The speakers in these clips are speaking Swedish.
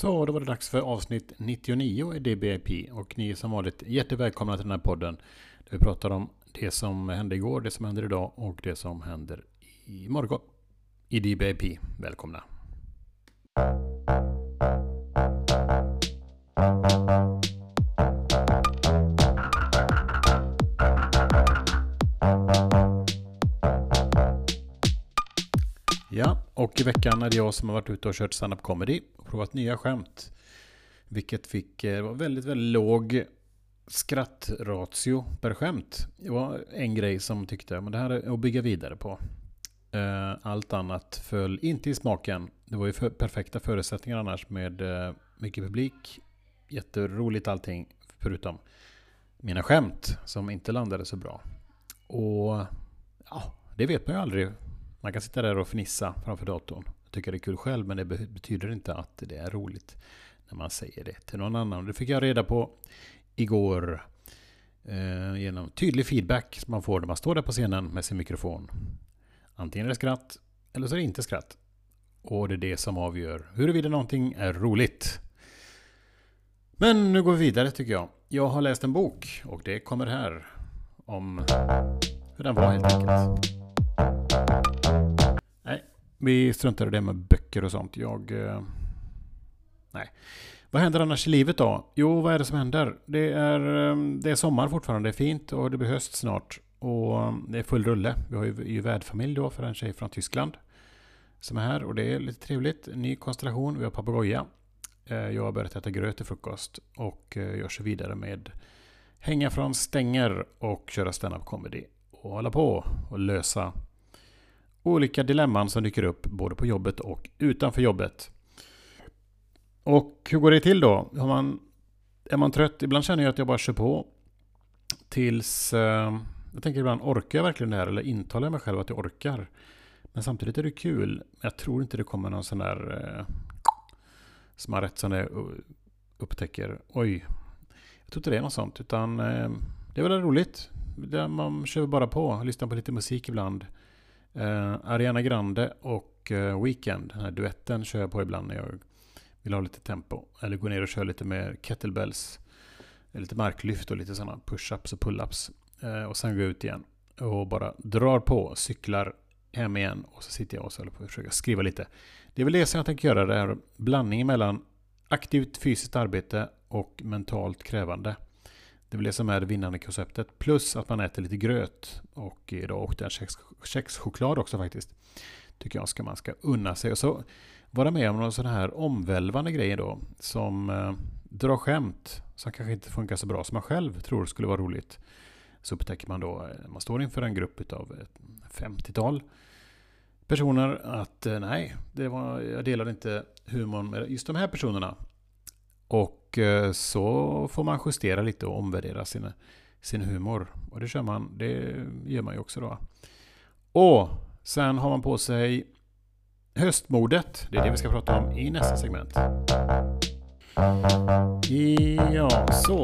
Så, då var det dags för avsnitt 99 i DBIP och ni är som vanligt jättevälkomna till den här podden. Där vi pratar om det som hände igår, det som händer idag och det som händer imorgon. I DBIP. Välkomna! Och i veckan är det jag som har varit ute och kört stand-up comedy och provat nya skämt. Vilket fick eh, var väldigt, väldigt låg skrattratio per skämt. Det var en grej som tyckte men det här är att bygga vidare på. Eh, allt annat föll inte i smaken. Det var ju för, perfekta förutsättningar annars med eh, mycket publik. Jätteroligt allting förutom mina skämt som inte landade så bra. Och ja, det vet man ju aldrig man kan sitta där och fnissa framför datorn. Jag tycker det är kul själv, men det betyder inte att det är roligt när man säger det till någon annan. Det fick jag reda på igår eh, genom tydlig feedback som man får när man står där på scenen med sin mikrofon. Antingen är det skratt eller så är det inte skratt. Och det är det som avgör huruvida någonting är roligt. Men nu går vi vidare tycker jag. Jag har läst en bok och det kommer här om hur den var helt enkelt. Vi struntar i det med böcker och sånt. Jag... Eh, nej. Vad händer annars i livet då? Jo, vad är det som händer? Det är, eh, det är sommar fortfarande, det är fint och det blir höst snart. Och eh, det är full rulle. Vi har ju, ju värdfamilj då för en tjej från Tyskland. Som är här och det är lite trevligt. Ny konstellation, vi har papegoja. Eh, jag har börjat äta gröt till frukost och jag kör vidare med hänga från stänger och köra stand-up comedy. Och hålla på och lösa olika dilemman som dyker upp både på jobbet och utanför jobbet. Och hur går det till då? Har man, är man trött? Ibland känner jag att jag bara kör på. Tills... Eh, jag tänker ibland, orkar jag verkligen det här? Eller intalar jag mig själv att jag orkar? Men samtidigt är det kul. Jag tror inte det kommer någon sån där... Eh, som man rätt som det upptäcker. Oj. Jag tror inte det är något sånt. Utan eh, det är väl roligt. Man kör bara på. Lyssnar på lite musik ibland. Eh, Ariana Grande och eh, Weekend, den här duetten kör jag på ibland när jag vill ha lite tempo. Eller gå ner och köra lite mer kettlebells. Eh, lite marklyft och lite sådana push-ups och pull-ups. Eh, och sen går jag ut igen och bara drar på, cyklar hem igen och så sitter jag och så håller på att försöka skriva lite. Det är väl det som jag tänker göra, det här blandningen mellan aktivt fysiskt arbete och mentalt krävande. Det är väl det som är det vinnande konceptet. Plus att man äter lite gröt. Och idag åkte jag kexchoklad också faktiskt. Tycker jag ska man ska unna sig. Och så vara med om någon sån här omvälvande grejer då. Som eh, drar skämt. Som kanske inte funkar så bra som man själv tror skulle vara roligt. Så upptäcker man då, när man står inför en grupp av 50-tal personer att eh, nej, det var, jag delar inte humorn med just de här personerna. Och eh, så får man justera lite och omvärdera sin, sin humor. Och det, kör man, det gör man ju också då. Och sen har man på sig höstmodet. Det är det vi ska prata om i nästa segment. Ja, så.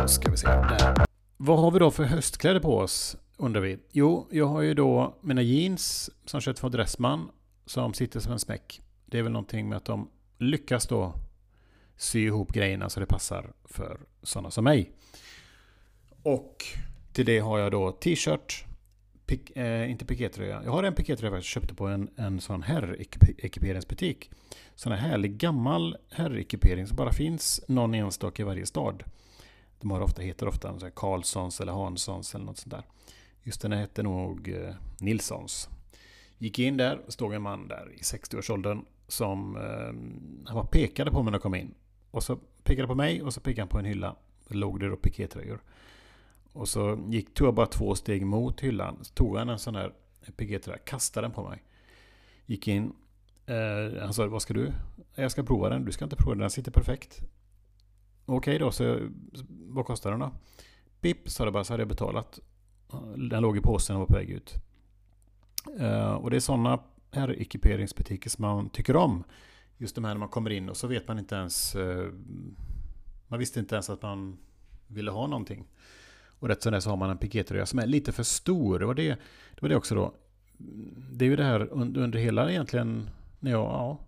Då ska vi se. Där. Vad har vi då för höstkläder på oss? Undrar vi. Jo, jag har ju då mina jeans som köpt från Dressman. Som sitter som en smäck. Det är väl någonting med att de lyckas då sy ihop grejerna så det passar för sådana som mig. Och till det har jag då t-shirt, pik, eh, inte pikétröja. Jag har en pikétröja jag köpte på en, en sån herrekiperingsbutik. Sån här härlig gammal herrekipering som bara finns någon enstaka i varje stad. De har ofta, heter ofta så Karlssons eller Hanssons eller något sånt där. Just den här hette nog eh, Nilssons. Gick in där, stod en man där i 60-årsåldern som eh, han bara pekade på mig när jag kom in. Och så pekade han på mig och så pekade han på en hylla. Då låg det då pikétröjor. Och så gick, tog jag bara två steg mot hyllan. Så tog han en sån här pikétröja, kastade den på mig. Gick in. Eh, han sa, vad ska du? Jag ska prova den. Du ska inte prova den, den sitter perfekt. Okej då, så vad kostar den då? Pip, sa det bara, så hade jag betalat. Den låg i påsen och var på väg ut. Eh, och det är sådana här ekiperingsbutiker som man tycker om. Just de här när man kommer in och så vet man inte ens eh, Man visste inte ens att man ville ha någonting. Och rätt som det så har man en pikétröja som är lite för stor. Det var det, det, var det också då. Det är ju det här under, under hela egentligen när jag, ja,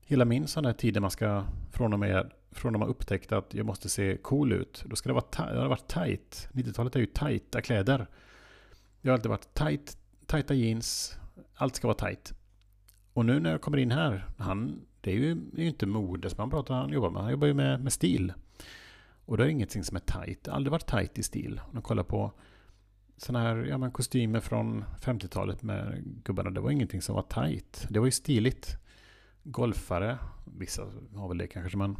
hela min sån här tid man ska från och med från och man upptäckte att jag måste se cool ut. Då ska det vara, det har varit tight. 90-talet är ju tajta kläder. Det har alltid varit tight, tajta jeans. Allt ska vara tight. Och nu när jag kommer in här, han, det är ju, det är ju inte mode som han pratar han jobbar med. Han jobbar ju med, med stil. Och det är ingenting som är tight. Det har aldrig varit tight i stil. Om man kollar på sådana här ja, men kostymer från 50-talet med gubbarna. Det var ingenting som var tight. Det var ju stiligt. Golfare, vissa har väl det kanske, men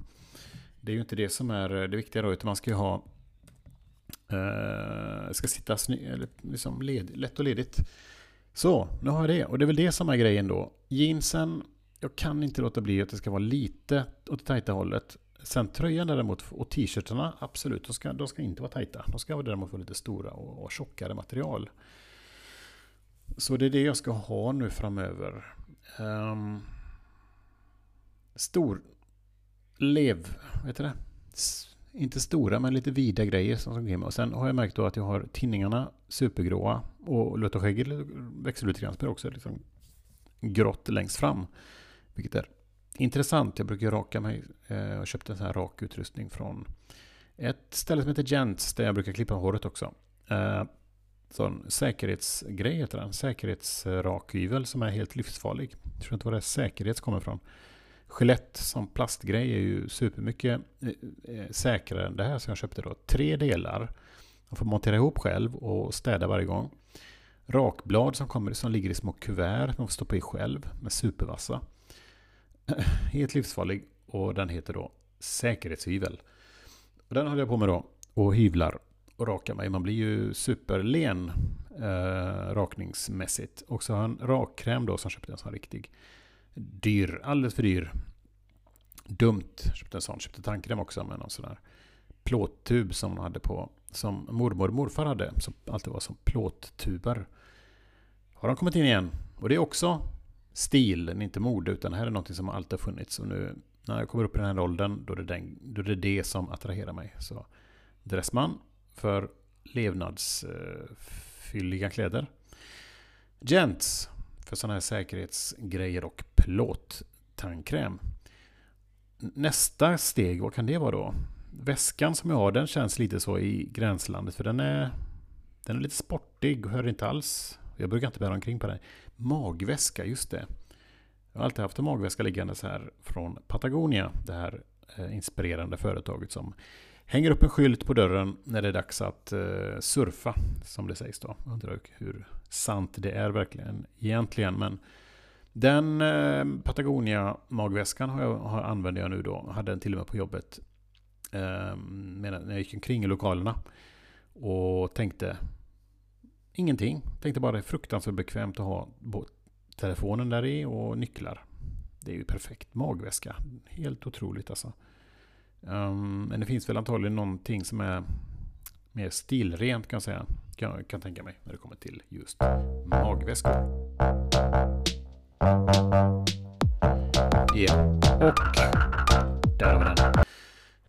det är ju inte det som är det viktiga då, utan man ska ju ha eh, ska sitta sny- eller liksom led, lätt och ledigt. Så, nu har jag det. Och det är väl det som är grejen då. Jeansen, jag kan inte låta bli att det ska vara lite åt det tajta hållet. Sen tröjan däremot och t-shirtarna, absolut, de ska, de ska inte vara tajta. De ska däremot vara lite stora och, och tjockare material. Så det är det jag ska ha nu framöver. Um, stor lev, vet du det? Inte stora men lite vida grejer som ska Och sen har jag märkt då att jag har tinningarna supergråa och lött och skägget växer lite grann. Men också liksom grått längst fram. Vilket är intressant. Jag brukar raka mig. Eh, jag köpte en sån här rak utrustning från ett ställe som heter Gents där jag brukar klippa håret också. Eh, sån säkerhetsgrej heter den. Säkerhetsrakhyvel som är helt livsfarlig. Jag tror inte var det säkerhet kommer ifrån. Gillette som plastgrej är ju supermycket eh, säkrare än det här som jag köpte då. Tre delar. Man får montera ihop själv och städa varje gång. Rakblad som, kommer, som ligger i små kuvert. Man får stoppa i själv med supervassa. Helt livsfarlig och den heter då säkerhetshyvel. Och den håller jag på med då och hyvlar och rakar mig. Man blir ju superlen eh, rakningsmässigt. Och så har jag en rakkräm då som köpte en sån riktig dyr, alldeles för dyr. Dumt. Köpte en sån. Köpte tandkräm också med någon sån där plåttub som hon hade på. Som mormor och morfar hade. Som alltid var som plåttuber. Har de kommit in igen. Och det är också stil, inte mode. Utan det här är något som alltid har funnits. Och nu när jag kommer upp i den här åldern. Då är det, den, då är det, det som attraherar mig. Så Dressman för levnadsfylliga kläder. Gents för sådana här säkerhetsgrejer och plåttandkräm. Nästa steg, vad kan det vara då? Väskan som jag har, den känns lite så i gränslandet för den är, den är lite sportig och hör inte alls. Jag brukar inte bära omkring på den. Magväska, just det. Jag har alltid haft en magväska liggande så här från Patagonia, det här eh, inspirerande företaget som hänger upp en skylt på dörren när det är dags att eh, surfa, som det sägs då. Jag undrar hur sant det är verkligen egentligen, men den eh, Patagonia magväskan har jag, har, använder jag nu då. Hade den till och med på jobbet Eh, när jag gick omkring i lokalerna och tänkte ingenting. Tänkte bara det är fruktansvärt bekvämt att ha telefonen där i och nycklar. Det är ju perfekt magväska. Helt otroligt alltså. Um, men det finns väl antagligen någonting som är mer stilrent kan jag säga. Kan, kan tänka mig när det kommer till just magväskor. Ja, yeah. och där har vi den.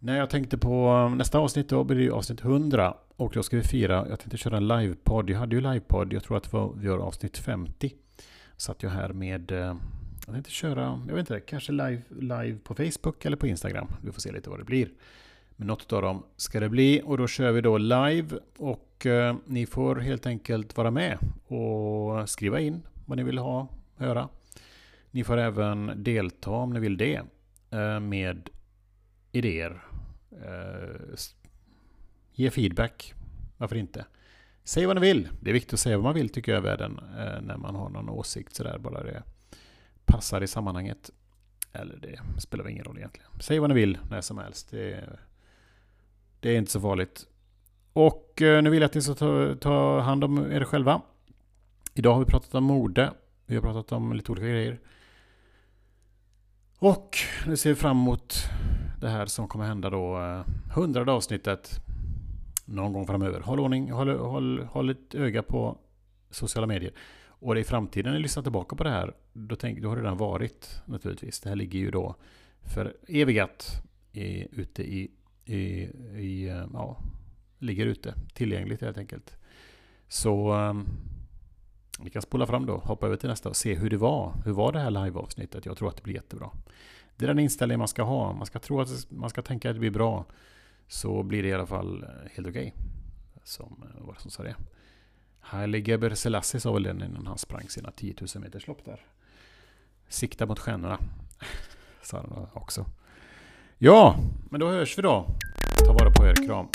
När jag tänkte på um, nästa avsnitt då blir det ju avsnitt 100 och då ska vi fira, jag tänkte köra en livepodd. Jag hade ju livepodd, jag tror att det var, vi gör avsnitt 50. Satt jag här med eh, jag tänkte köra, jag vet inte, kanske live, live på Facebook eller på Instagram. Vi får se lite vad det blir. Men något av dem ska det bli och då kör vi då live och eh, ni får helt enkelt vara med och skriva in vad ni vill ha, höra. Ni får även delta om ni vill det eh, med idéer. Eh, ge feedback, varför inte? Säg vad ni vill. Det är viktigt att säga vad man vill tycker jag i världen eh, när man har någon åsikt sådär bara det passar i sammanhanget. Eller det spelar väl ingen roll egentligen. Säg vad ni vill när som helst. Det, det är inte så farligt. Och eh, nu vill jag att ni ska ta, ta hand om er själva. Idag har vi pratat om mode. Vi har pratat om lite olika grejer. Och nu ser vi fram emot det här som kommer hända då. Eh, hundrade avsnittet. Någon gång framöver. Håll ordning, håll, håll, håll ett öga på sociala medier. Och i framtiden när ni lyssnar tillbaka på det här, då, tänk, då har det redan varit naturligtvis. Det här ligger ju då för evigat i, ute i, i, i, eh, ja, ligger ute, tillgängligt helt enkelt. Så um, vi kan spola fram då, hoppa över till nästa och se hur det var. Hur var det här live-avsnittet? Jag tror att det blir jättebra. Det är den inställningen man ska ha. Man ska tro att man ska tänka att det blir bra. Så blir det i alla fall eh, helt okej. Okay. Som eh, var det som sa det? Haile Geber Selassie sa väl det innan han sprang sina 10 000 meters lopp där. Sikta mot stjärnorna. Sa han också. Ja, men då hörs vi då. Ta vara på er. Kram.